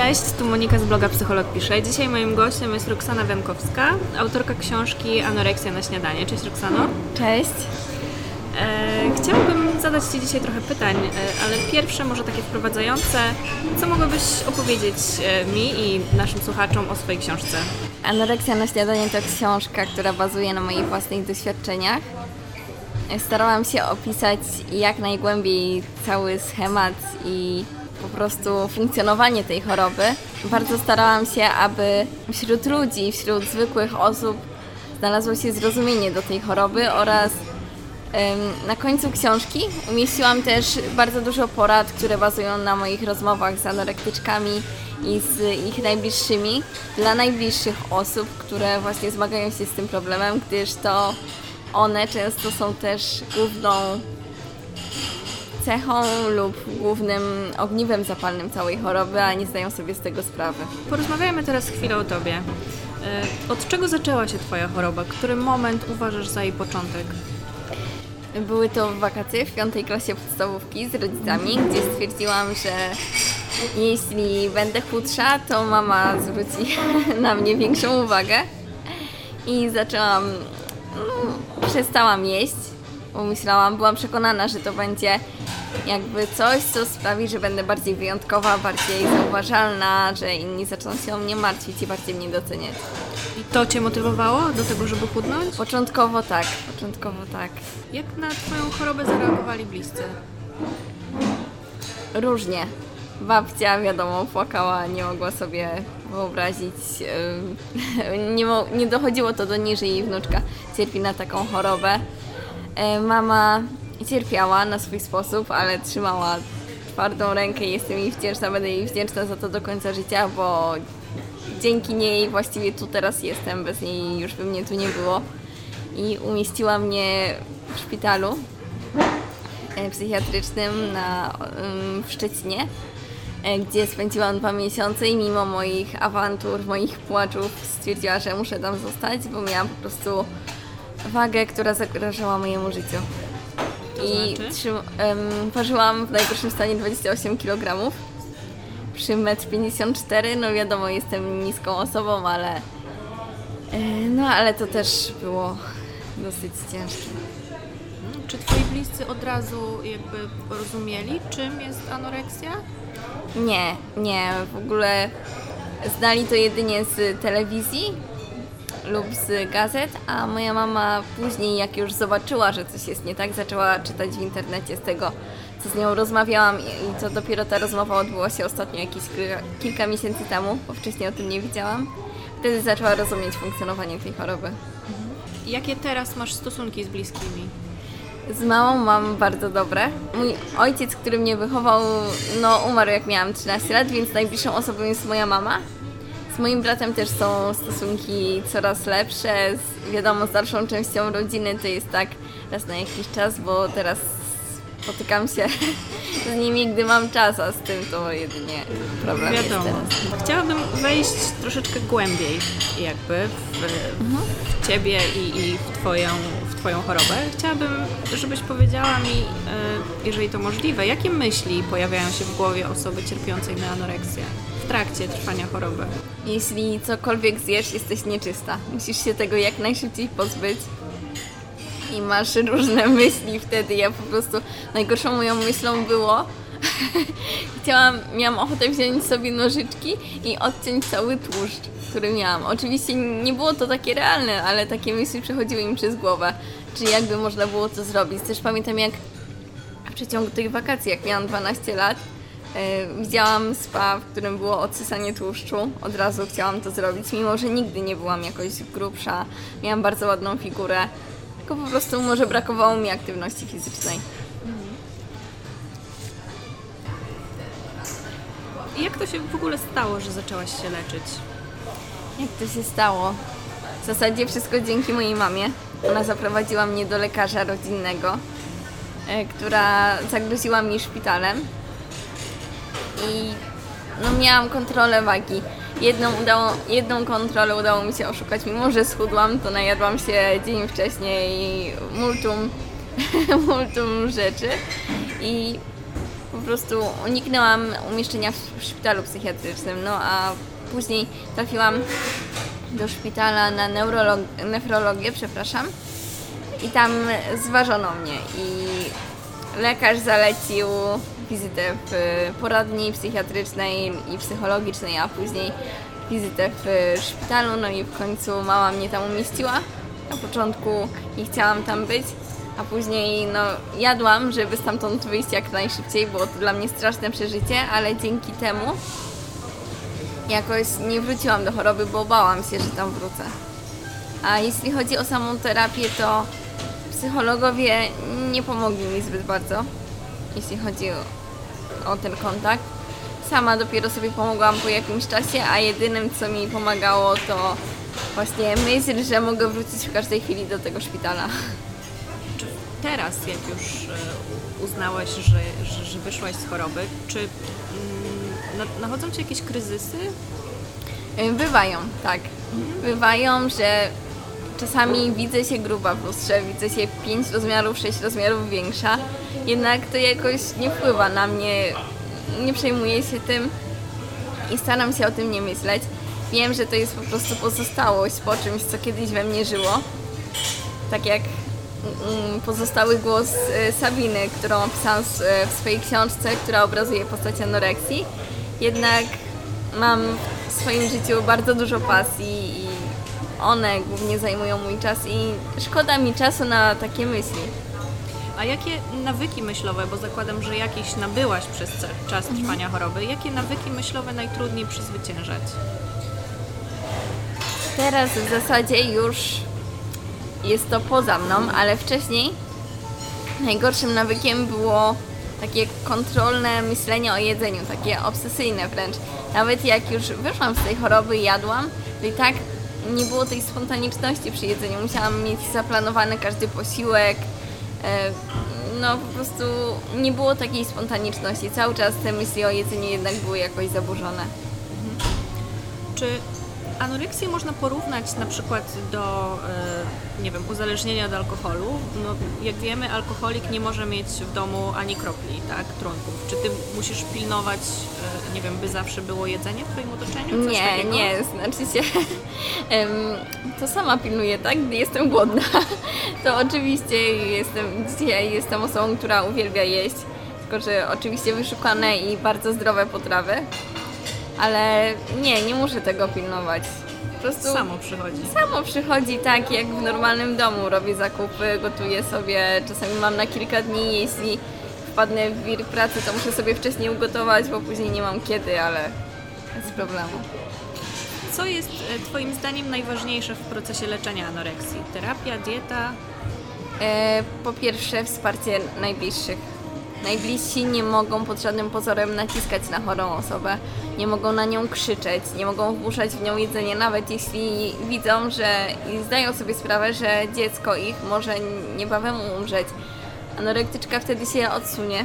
Cześć, tu Monika z bloga Psycholog Pisze. Dzisiaj moim gościem jest Roxana Wemkowska, autorka książki Anoreksja na śniadanie. Cześć Roxano. Cześć. E, chciałabym zadać Ci dzisiaj trochę pytań, e, ale pierwsze może takie wprowadzające. Co mogłabyś opowiedzieć e, mi i naszym słuchaczom o swojej książce? Anoreksja na śniadanie to książka, która bazuje na moich własnych doświadczeniach. Starałam się opisać jak najgłębiej cały schemat i po prostu funkcjonowanie tej choroby. Bardzo starałam się, aby wśród ludzi, wśród zwykłych osób znalazło się zrozumienie do tej choroby oraz na końcu książki umieściłam też bardzo dużo porad, które bazują na moich rozmowach z anorektyczkami i z ich najbliższymi, dla najbliższych osób, które właśnie zmagają się z tym problemem, gdyż to one często są też główną cechą lub głównym ogniwem zapalnym całej choroby, a nie zdają sobie z tego sprawy. Porozmawiajmy teraz chwilę o Tobie. E, Od czego zaczęła się Twoja choroba? Który moment uważasz za jej początek? Były to wakacje w piątej klasie podstawówki z rodzicami, gdzie stwierdziłam, że jeśli będę chudsza, to mama zwróci na mnie większą uwagę. I zaczęłam, no, przestałam jeść, bo myślałam, byłam przekonana, że to będzie jakby coś, co sprawi, że będę bardziej wyjątkowa, bardziej zauważalna, że inni zaczną się o mnie martwić i bardziej mnie doceniać. I to Cię motywowało do tego, żeby chudnąć? Początkowo tak, początkowo tak. Jak na Twoją chorobę zareagowali bliscy? Różnie. Babcia, wiadomo, płakała, nie mogła sobie wyobrazić, nie, nie dochodziło to do niej, że jej wnuczka cierpi na taką chorobę. E, Mama cierpiała na swój sposób, ale trzymała twardą rękę i jestem jej wdzięczna, będę jej wdzięczna za to do końca życia, bo dzięki niej właściwie tu teraz jestem, bez niej już by mnie tu nie było. I umieściła mnie w szpitalu e, psychiatrycznym na, w Szczecinie, e, gdzie spędziłam dwa miesiące i mimo moich awantur, moich płaczów stwierdziła, że muszę tam zostać, bo miałam po prostu wagę, która zagrażała mojemu życiu. I znaczy? ym, ważyłam w najgorszym stanie 28 kg. Przy 1,54 m, no wiadomo, jestem niską osobą, ale e, no ale to też było dosyć ciężkie. Czy Twoi bliscy od razu jakby rozumieli, czym jest anoreksja? Nie, nie, w ogóle znali to jedynie z telewizji lub z gazet, a moja mama później, jak już zobaczyła, że coś jest nie tak, zaczęła czytać w internecie z tego, co z nią rozmawiałam i to dopiero ta rozmowa odbyła się ostatnio jakieś kilka, miesięcy temu, bo wcześniej o tym nie wiedziałam. Wtedy zaczęła rozumieć funkcjonowanie tej choroby. Jakie teraz masz stosunki z bliskimi? Z mamą mam bardzo dobre. Mój ojciec, który mnie wychował, no umarł jak miałam 13 lat, więc najbliższą osobą jest moja mama. Z moim bratem też są stosunki coraz lepsze. Z, wiadomo, z dalszą częścią rodziny to jest tak raz na jakiś czas, bo teraz spotykam się z nimi, gdy mam czas, a z tym to jedynie problem Wiadomo. jest teraz. Chciałabym wejść troszeczkę głębiej jakby w, w Ciebie i, i w, twoją, w Twoją chorobę. Chciałabym, żebyś powiedziała mi, e, jeżeli to możliwe, jakie myśli pojawiają się w głowie osoby cierpiącej na anoreksję trakcie trwania choroby? Jeśli cokolwiek zjesz, jesteś nieczysta. Musisz się tego jak najszybciej pozbyć. I masz różne myśli wtedy. Ja po prostu najgorszą moją myślą było. Chciałam, miałam ochotę wziąć sobie nożyczki i odciąć cały tłuszcz, który miałam. Oczywiście nie było to takie realne, ale takie myśli przechodziły mi przez głowę. Czy jakby można było to zrobić. Też pamiętam jak w przeciągu tych wakacji, jak miałam 12 lat, widziałam spa, w którym było odsysanie tłuszczu. Od razu chciałam to zrobić, mimo że nigdy nie byłam jakoś grubsza. Miałam bardzo ładną figurę, tylko po prostu może brakowało mi aktywności fizycznej. I jak to się w ogóle stało, że zaczęłaś się leczyć? Jak to się stało? W zasadzie wszystko dzięki mojej mamie. Ona zaprowadziła mnie do lekarza rodzinnego, e, która zagroziła mi szpitalem. I no, miałam kontrolę wagi. Jedną, udało, jedną kontrolę udało mi się oszukać, mimo że schudłam, to najadłam się dzień wcześniej multum, multum rzeczy. I po prostu uniknęłam umieszczenia w szpitalu psychiatrycznym, no a później trafiłam do szpitala na neurolog- nefrologię, przepraszam, i tam zważono mnie i lekarz zalecił wizytę w poradni psychiatrycznej i psychologicznej, a później wizytę w szpitalu, no i w końcu mama mnie tam umieściła. Na początku nie chciałam tam być, a później no jadłam, żeby stamtąd wyjść jak najszybciej, było to dla mnie straszne przeżycie, ale dzięki temu jakoś nie wróciłam do choroby, bo bałam się, że tam wrócę. A jeśli chodzi o samą terapię, to psychologowie nie pomogli mi zbyt bardzo, jeśli chodzi o, o ten kontakt. Sama dopiero sobie pomogłam po jakimś czasie, a jedynym co mi pomagało to właśnie myśl, że mogę wrócić w każdej chwili do tego szpitala. Czy teraz, jak już e, uznałaś, że, że, że wyszłaś z choroby, czy mm, na- nachodzą Ci jakieś kryzysy? Bywają, tak. Bywają, że czasami widzę się gruba w lustrze, widzę się 5 rozmiarów, 6 rozmiarów większa, jednak to jakoś nie wpływa na mnie, nie przejmuję się tym i staram się o tym nie myśleć. Wiem, że to jest po prostu pozostałość po czymś, co kiedyś we mnie żyło. Tak jak mm, pozostały głos e, Sabiny, którą opisałam e, w swojej książce, która obrazuje postać anoreksji. Jednak mam w swoim życiu bardzo dużo pasji i one głównie zajmują mój czas i szkoda mi czasu na takie myśli. A jakie nawyki myślowe, bo zakładam, że jakieś nabyłaś przez czas trwania choroby, jakie nawyki myślowe najtrudniej przezwyciężać? Teraz w zasadzie już jest to poza mną, ale wcześniej najgorszym nawykiem było takie kontrolne myślenie o jedzeniu, takie obsesyjne wręcz. Nawet jak już wyszłam z tej choroby i jadłam, to i tak nie było tej spontaniczności przy jedzeniu. Musiałam mieć zaplanowany każdy posiłek. e, No po prostu nie było takiej spontaniczności. Cały czas te myśli o jedzeniu jednak były jakoś zaburzone. Czy anoreksję można porównać na przykład do, e, nie wiem, uzależnienia od alkoholu? No, jak wiemy, alkoholik nie może mieć w domu ani kropli, tak, trunków. Czy ty musisz pilnować, e, nie wiem, by zawsze było jedzenie w twoim otoczeniu? Coś Nie, takiego? nie, znaczy się to sama pilnuję, tak? Gdy jestem głodna, to oczywiście jestem, dzisiaj jestem osobą, która uwielbia jeść, tylko że oczywiście wyszukane i bardzo zdrowe potrawy, ale nie, nie muszę tego pilnować. Po prostu Samo przychodzi. samo przychodzi tak, jak w normalnym domu. Robię zakupy, gotuję sobie, czasami mam na kilka dni, jeśli wpadnę w wir pracy, to muszę sobie wcześniej ugotować, bo później nie mam kiedy, ale bez problemu. Co jest e, twoim zdaniem najważniejsze w procesie leczenia anoreksji? Terapia, dieta? E, po pierwsze, wsparcie najbliższych. Najbliżsi nie mogą pod żadnym pozorem naciskać na chorą osobę, nie mogą na nią krzyczeć, nie mogą wpuszczać w nią jedzenie, nawet jeśli widzą, że i zdają sobie sprawę, że dziecko ich może niebawem umrzeć. Anorektyczka wtedy się odsunie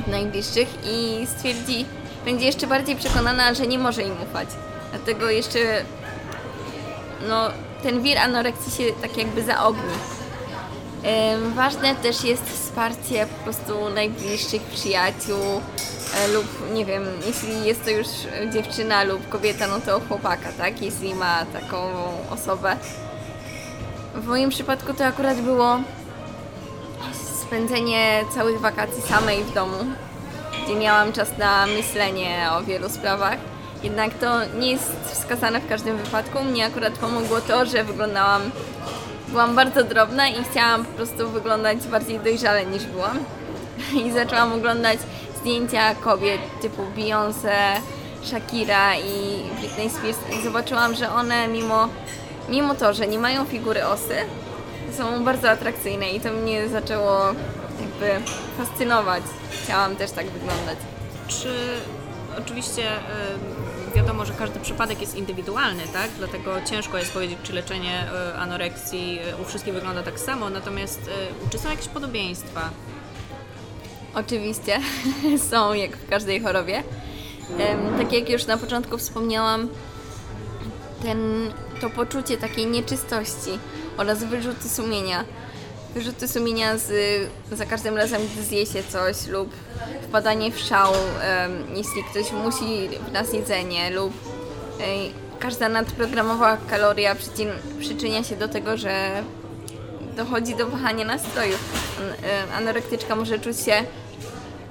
od najbliższych i stwierdzi, będzie jeszcze bardziej przekonana, że nie może im ufać. Dlatego jeszcze no, ten wir anoreksji się tak jakby zaogni. Ważne też jest wsparcie po prostu najbliższych przyjaciół e, lub nie wiem, jeśli jest to już dziewczyna lub kobieta, no to chłopaka, tak? Jeśli ma taką osobę. W moim przypadku to akurat było spędzenie całych wakacji samej w domu, gdzie miałam czas na myślenie o wielu sprawach. Jednak to nie jest wskazane w każdym wypadku. Mnie akurat pomogło to, że wyglądałam byłam bardzo drobna i chciałam po prostu wyglądać bardziej dojrzale niż byłam. I zaczęłam oglądać zdjęcia kobiet typu Beyoncé, Shakira i Britney Spears i zobaczyłam, że one mimo, mimo to, że nie mają figury osy, są bardzo atrakcyjne i to mnie zaczęło jakby fascynować. Chciałam też tak wyglądać. Czy oczywiście wiadomo, że każdy przypadek jest indywidualny, tak? Dlatego ciężko jest powiedzieć, czy leczenie e, anoreksji e, u wszystkich wygląda tak samo. Natomiast e, czy są jakieś podobieństwa? Oczywiście są jak w każdej chorobie. Tak jak już na początku wspomniałam, ten, to poczucie takiej nieczystości oraz wyrzuty sumienia. Wyrzuty sumienia z, za każdym razem, gdy zje się coś lub wpadanie w szał, jeśli ktoś musi w nas jedzenie lub każda nadprogramowa kaloria przyczynia się do tego, że dochodzi do wahania nastroju. An- Anorektyczka może czuć się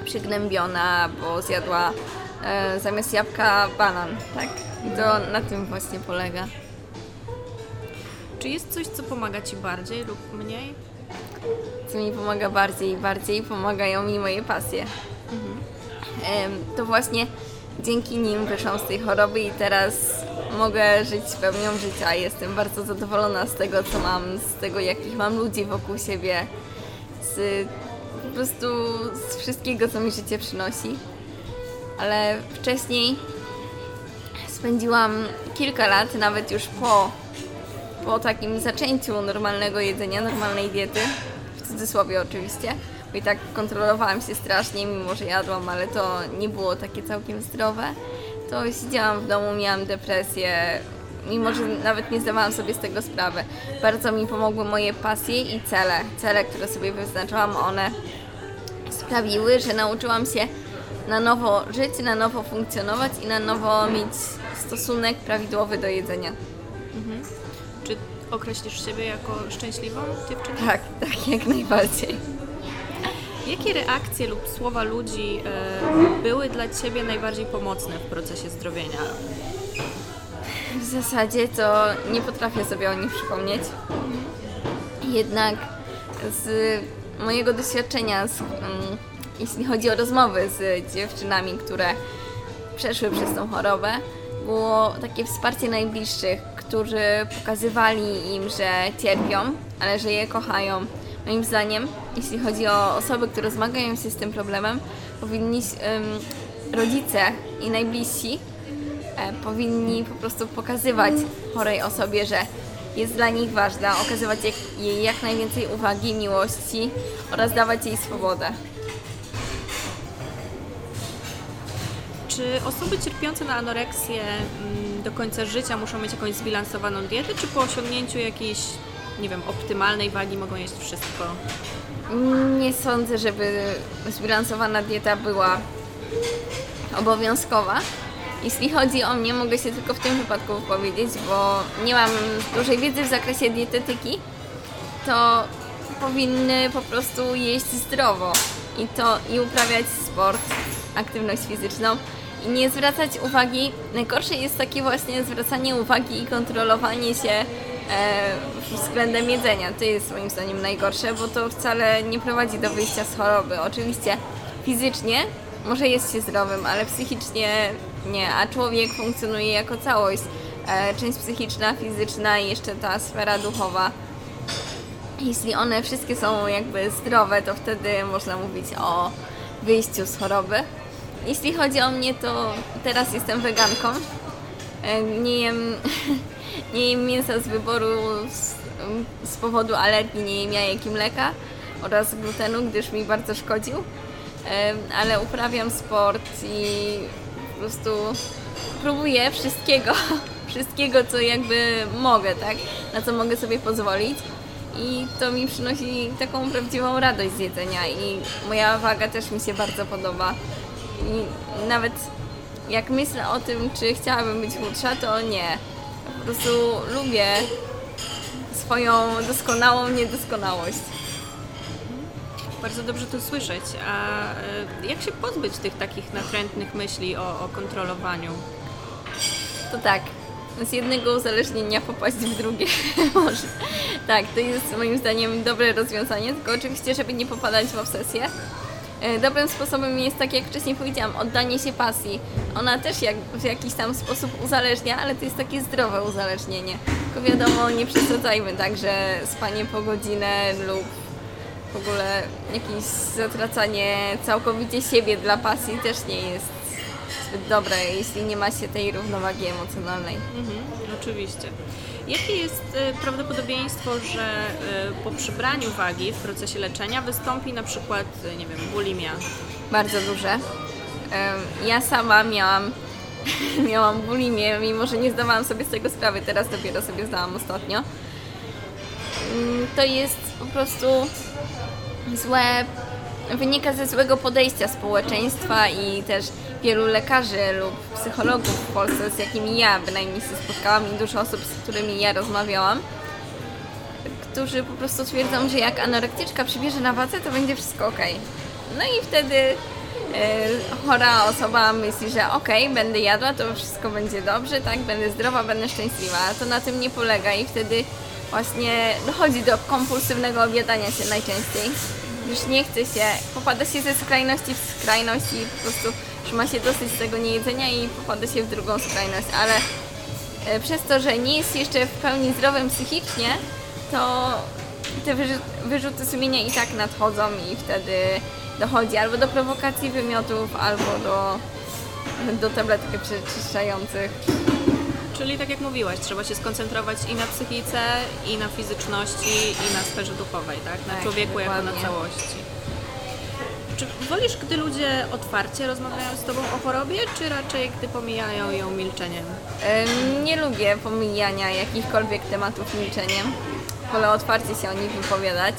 przygnębiona, bo zjadła e, zamiast jabłka banan, tak? I to na tym właśnie polega. Czy jest coś, co pomaga Ci bardziej lub mniej? Co mi pomaga bardziej i bardziej, pomagają mi moje pasje. Em, To właśnie dzięki nim wyszłam z tej choroby i teraz mogę żyć pełnią życia. Jestem bardzo zadowolona z tego, co mam, z tego, jakich mam ludzi wokół siebie, z po prostu z wszystkiego, co mi życie przynosi. Ale wcześniej spędziłam kilka lat, nawet już po, po takim zaczęciu normalnego jedzenia, normalnej diety, w cudzysłowie oczywiście, bo i tak kontrolowałam się strasznie, mimo że jadłam, ale to nie było takie całkiem zdrowe, to siedziałam w domu, miałam depresję, mimo że nawet nie zdawałam sobie z tego sprawy. Bardzo mi pomogły moje pasje i cele. Cele, które sobie wyznaczyłam, one sprawiły, że nauczyłam się na nowo żyć, na nowo funkcjonować i na nowo mieć stosunek prawidłowy do jedzenia. Czy określisz siebie jako szczęśliwą dziewczynę? Tak, tak, jak najbardziej. Jakie reakcje lub słowa ludzi e, były dla Ciebie najbardziej pomocne w procesie zdrowienia? W zasadzie to nie potrafię sobie o nich przypomnieć. Jednak z mojego doświadczenia, z, mm, jeśli chodzi o rozmowy z dziewczynami, które przeszły przez tą chorobę, było takie wsparcie najbliższych, którzy pokazywali im, że cierpią, ale że je kochają. Moim zdaniem, jeśli chodzi o osoby, które zmagają się z tym problemem, powinni rodzice i najbliżsi e, powinni po prostu pokazywać chorej osobie, że jest dla nich ważna, okazywać jej jak najwięcej uwagi, miłości oraz dawać jej swobodę. Czy osoby cierpiące na anoreksję mm, do końca życia muszą mieć jakąś zbilansowaną dietę, czy po osiągnięciu jakiejś, nie wiem, optymalnej wagi mogą jeść wszystko? Nie sądzę, żeby zbilansowana dieta była obowiązkowa. Jeśli chodzi o mnie, mogę się tylko w tym wypadku wypowiedzieć, bo nie mam dużej wiedzy w zakresie dietetyki, to powinny po prostu jeść zdrowo i to i uprawiać sport, aktywność fizyczną i nie zwracać uwagi. Najgorsze jest takie właśnie zwracanie uwagi i kontrolowanie się e, względem jedzenia. To jest moim zdaniem najgorsze, bo to wcale nie prowadzi do wyjścia z choroby. Oczywiście fizycznie może jest się zdrowym, ale psychicznie nie, a człowiek funkcjonuje jako całość. E, część psychiczna, fizyczna i jeszcze ta sfera duchowa. Jeśli one wszystkie są jakby zdrowe, to wtedy można mówić o wyjściu z choroby. Jeśli chodzi o mnie, to teraz jestem weganką. E, Nie jem, nie jem mięsa z wyboru z, z powodu alergii, nie jem jajek i mleka oraz glutenu, gdyż mi bardzo szkodził. E, Ale uprawiam sport i po prostu próbuję wszystkiego, wszystkiego, co jakby mogę, tak? Na co mogę sobie pozwolić. I to mi przynosi taką prawdziwą radość z jedzenia i moja waga też mi się bardzo podoba. I nawet jak myślę o tym, czy chciałabym być chudsza, to nie. Po prostu lubię swoją doskonałą niedoskonałość. Bardzo dobrze to słyszeć. A e, jak się pozbyć tych takich natrętnych myśli o, o kontrolowaniu? To tak, z jednego uzależnienia popaść w drugie może. Tak, to jest moim zdaniem dobre rozwiązanie, tylko oczywiście, żeby nie popadać w obsesję. E, Dobrym sposobem jest, tak jak wcześniej powiedziałam, oddanie się pasji. Ona też jak, w jakiś tam sposób uzależnia, ale to jest takie zdrowe uzależnienie. Tylko wiadomo, nie przesadzajmy tak, że spanie po godzinę lub w ogóle jakieś zatracanie całkowicie siebie dla pasji też nie jest zbyt dobre, jeśli nie ma się tej równowagi emocjonalnej. Mhm, oczywiście. Jakie jest e, prawdopodobieństwo, że e, po przybraniu wagi w procesie leczenia wystąpi na przykład, e, nie wiem, bulimia? Bardzo duże. Ja sama miałam, miałam bulimię, mimo że nie zdawałam sobie z tego sprawy, teraz dopiero sobie zdałam ostatnio. Mm, To jest po prostu złe wynika ze złego podejścia społeczeństwa i też wielu lekarzy lub psychologów w Polsce, z jakimi ja bynajmniej się spotkałam i dużo osób, z którymi ja rozmawiałam, którzy po prostu twierdzą, że jak anorektyczka przybierze na wadze, to będzie wszystko ok. No i wtedy e, chora osoba myśli, że ok, będę jadła, to wszystko będzie dobrze, tak, będę zdrowa, będę szczęśliwa, a to na tym nie polega i wtedy właśnie dochodzi do kompulsywnego objadania się najczęściej. Już nie chce się, popada się ze skrajności w skrajność i po prostu już ma się dosyć tego niejedzenia i popada się w drugą skrajność, ale e, przez to, że nie jest jeszcze w pełni zdrowym psychicznie, to te wyrzuty sumienia i tak nadchodzą i wtedy dochodzi albo do prowokacji wymiotów, albo do, do tabletek przeczyszczających. Czyli tak jak mówiłaś, trzeba się skoncentrować i na psychice, i na fizyczności, i na sferze duchowej, tak? Na Tak, człowieku jako na dokładnie. całości. Czy wolisz, gdy ludzie otwarcie rozmawiają z Tobą o chorobie, czy raczej gdy pomijają ją milczeniem? Em, Nie lubię pomijania jakichkolwiek tematów milczeniem. Wolę otwarcie się o nich wypowiadać.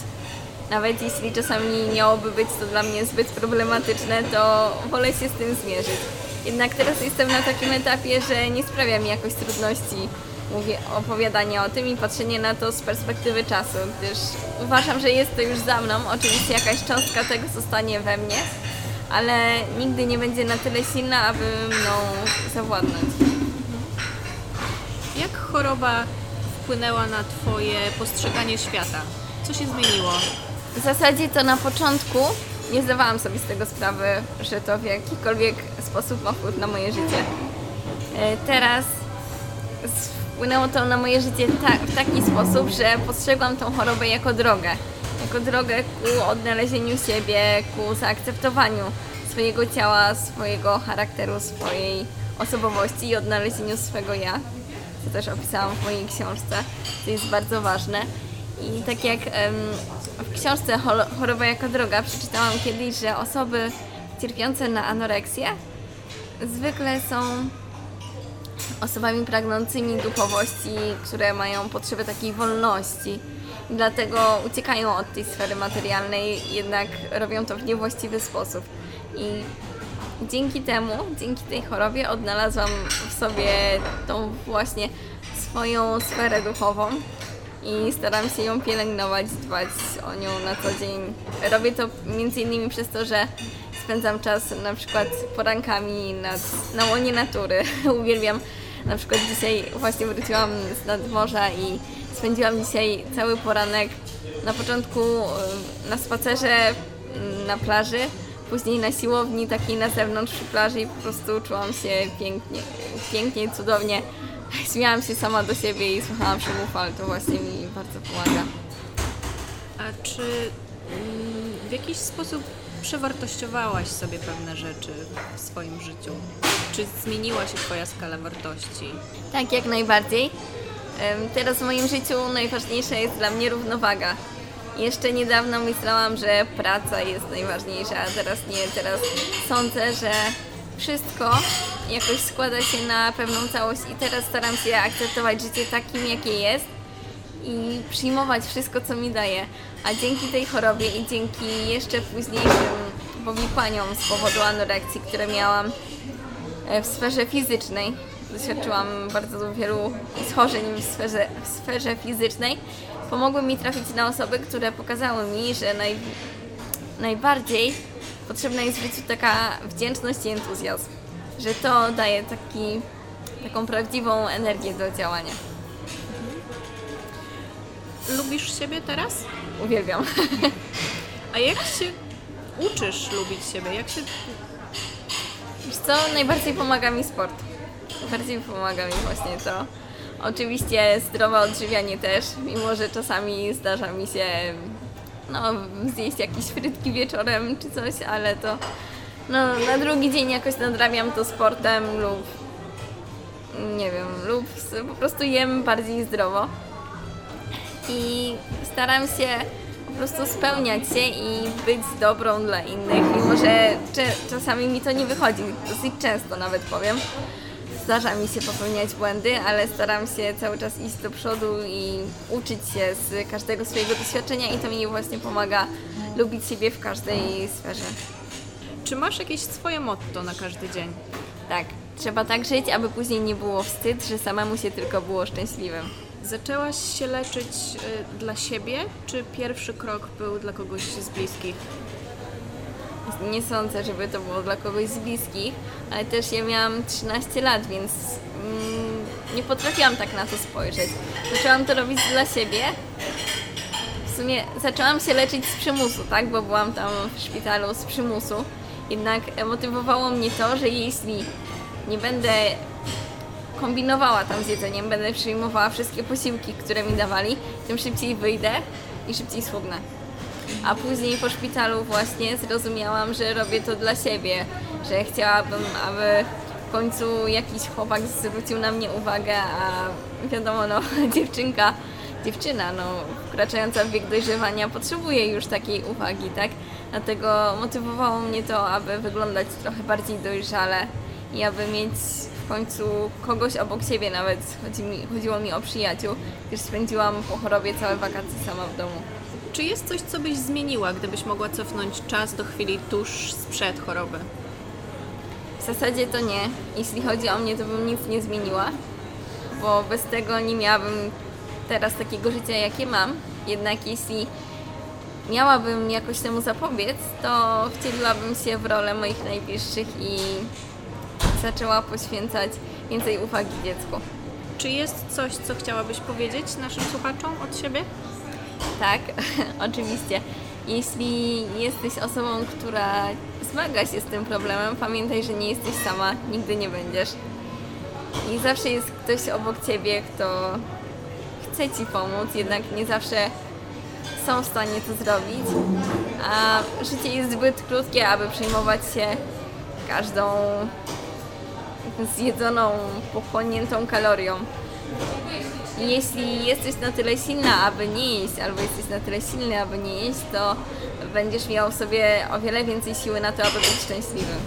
Nawet jeśli czasami miałoby być to dla mnie zbyt problematyczne, to wolę się z tym zmierzyć. Jednak teraz jestem na takim etapie, że nie sprawia mi jakoś trudności opowiadanie o tym i patrzenie na to z perspektywy czasu, gdyż uważam, że jest to już za mną. Oczywiście jakaś cząstka tego zostanie we mnie, ale nigdy nie będzie na tyle silna, aby mną zawładnąć. Jak choroba wpłynęła na Twoje postrzeganie świata? Co się zmieniło? W zasadzie to na początku nie zdawałam sobie z tego sprawy, że to w jakikolwiek sposób ma wpływ na moje życie. E, Teraz wpłynęło to na moje życie ta, w taki sposób, że postrzegłam tą chorobę jako drogę. Jako drogę ku odnalezieniu siebie, ku zaakceptowaniu swojego ciała, swojego charakteru, swojej osobowości i odnalezieniu swego ja co też opisałam w mojej książce, co jest bardzo ważne. I tak jak w książce Choroba jako droga przeczytałam kiedyś, że osoby cierpiące na anoreksję zwykle są osobami pragnącymi duchowości, które mają potrzebę takiej wolności. Dlatego uciekają od tej sfery materialnej, jednak robią to w niewłaściwy sposób. I dzięki temu, dzięki tej chorobie odnalazłam w sobie tą właśnie swoją sferę duchową i staram się ją pielęgnować, dbać o nią na co dzień. Robię to między innymi przez to, że spędzam czas na przykład porankami nad, na łonie natury. Uwielbiam, na przykład dzisiaj właśnie wróciłam z nadmorza i spędziłam dzisiaj cały poranek na początku y, na spacerze y, na plaży, później na siłowni takiej na zewnątrz przy plaży i po prostu czułam się pięknie, pięknie, cudownie. Śmiałam się sama do siebie i słuchałam szumów fal, to właśnie mi bardzo pomaga. A czy mm, w jakiś sposób przewartościowałaś sobie pewne rzeczy w swoim życiu? Czy zmieniła się Twoja skala wartości? Tak, jak najbardziej. Teraz w moim życiu najważniejsza jest dla mnie równowaga. Jeszcze niedawno myślałam, że praca jest najważniejsza, a teraz nie. Teraz sądzę, że wszystko jakoś składa się na pewną całość i teraz staram się akceptować życie takim, jakie jest i przyjmować wszystko, co mi daje. A dzięki tej chorobie i dzięki jeszcze późniejszym powikłaniom z powodu anorekcji, które miałam, e, w sferze fizycznej. Doświadczyłam bardzo wielu schorzeń w sferze, w sferze fizycznej. Pomogły mi trafić na osoby, które pokazały mi, że naj, najbardziej potrzebna jest w życiu taka wdzięczność i entuzjazm. Że to daje taki, taką prawdziwą energię do działania. Lubisz siebie teraz? Uwielbiam. A jak się uczysz lubić siebie? Jak się Wiesz co, najbardziej pomaga mi sport. Najbardziej pomaga mi właśnie to. Oczywiście zdrowe odżywianie też, mimo że czasami zdarza mi się no, zjeść jakieś frytki wieczorem czy coś, ale to no, na drugi dzień jakoś nadrabiam to sportem lub nie wiem, lub po prostu jem bardziej zdrowo. I staram się po prostu spełniać się i być dobrą dla innych, mimo że czasami mi to nie wychodzi, dosyć często nawet powiem. zdarza mi się popełniać błędy, ale staram się cały czas iść do przodu i uczyć się z każdego swojego doświadczenia i to mi właśnie pomaga lubić siebie w każdej sferze. Czy masz jakieś swoje motto na każdy dzień? Tak, trzeba tak żyć, aby później nie było wstyd, że samemu się tylko było szczęśliwym. Zaczęłaś się leczyć y, dla siebie, czy pierwszy krok był dla kogoś z bliskich? Nie sądzę, żeby to było dla kogoś z bliskich, ale też ja miałam 13 lat, więc mm, nie potrafiłam tak na to spojrzeć. Zaczęłam to robić dla siebie. W sumie zaczęłam się leczyć z przymusu, tak? Bo byłam tam w szpitalu z przymusu. Jednak motywowało mnie to, że jeśli nie będę kombinowała tam z jedzeniem, będę przyjmowała wszystkie posiłki, które mi dawali, tym szybciej wyjdę i szybciej schudnę. A później po szpitalu właśnie zrozumiałam, że robię to dla siebie, że chciałabym, aby w końcu jakiś chłopak zwrócił na mnie uwagę, a wiadomo, no dziewczynka, dziewczyna, no wkraczająca w wiek dojrzewania potrzebuje już takiej uwagi, tak? Dlatego motywowało mnie to, aby wyglądać trochę bardziej dojrzale i aby mieć w końcu kogoś obok siebie nawet. Chodzi mi, chodziło mi o przyjaciół, gdyż spędziłam po chorobie całe wakacje sama w domu. Czy jest coś, co byś zmieniła, gdybyś mogła cofnąć czas do chwili tuż sprzed choroby? W zasadzie to nie. Jeśli chodzi o mnie, to bym nic nie zmieniła, bo bez tego nie miałabym teraz takiego życia, jakie mam. Jednak jeśli miałabym jakoś temu zapobiec, to wcieliłabym się w rolę moich najbliższych i zaczęła poświęcać więcej uwagi dziecku. Czy jest coś, co chciałabyś powiedzieć naszym słuchaczom od siebie? Tak, oczywiście. Jeśli jesteś osobą, która zmaga się z tym problemem, pamiętaj, że nie jesteś sama, nigdy nie będziesz. I zawsze jest ktoś obok ciebie, kto chce ci pomóc, jednak nie zawsze są w stanie to zrobić. A życie jest zbyt krótkie, aby przejmować się każdą zjedzoną, pochłoniętą kalorią. Jeśli jesteś na tyle silna, aby nie jeść, albo jesteś na tyle silny, aby nie jeść, to będziesz miał w sobie o wiele więcej siły na to, aby być szczęśliwym.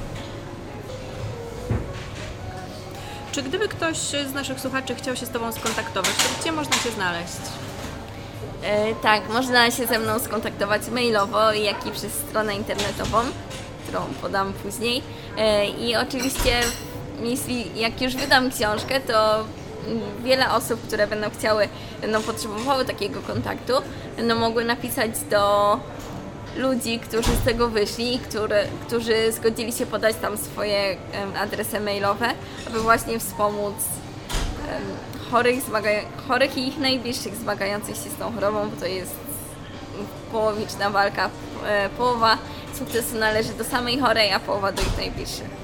Czy gdyby ktoś z naszych słuchaczy chciał się z Tobą skontaktować, to gdzie można Cię znaleźć? E, tak, można się ze mną skontaktować mailowo, jak i przez stronę internetową, którą podam później. E, I oczywiście, jeśli jak już wydam książkę, to wiele osób, które będą chciały, będą potrzebowały takiego kontaktu, będą mogły napisać do ludzi, którzy z tego wyszli i które, którzy zgodzili się podać tam swoje adresy mailowe, aby właśnie wspomóc chorych, zmaga- chorych i ich najbliższych zmagających się z tą chorobą, bo to jest połowiczna walka. E, Połowa sukcesu należy do samej chorej, a połowa do ich najbliższych.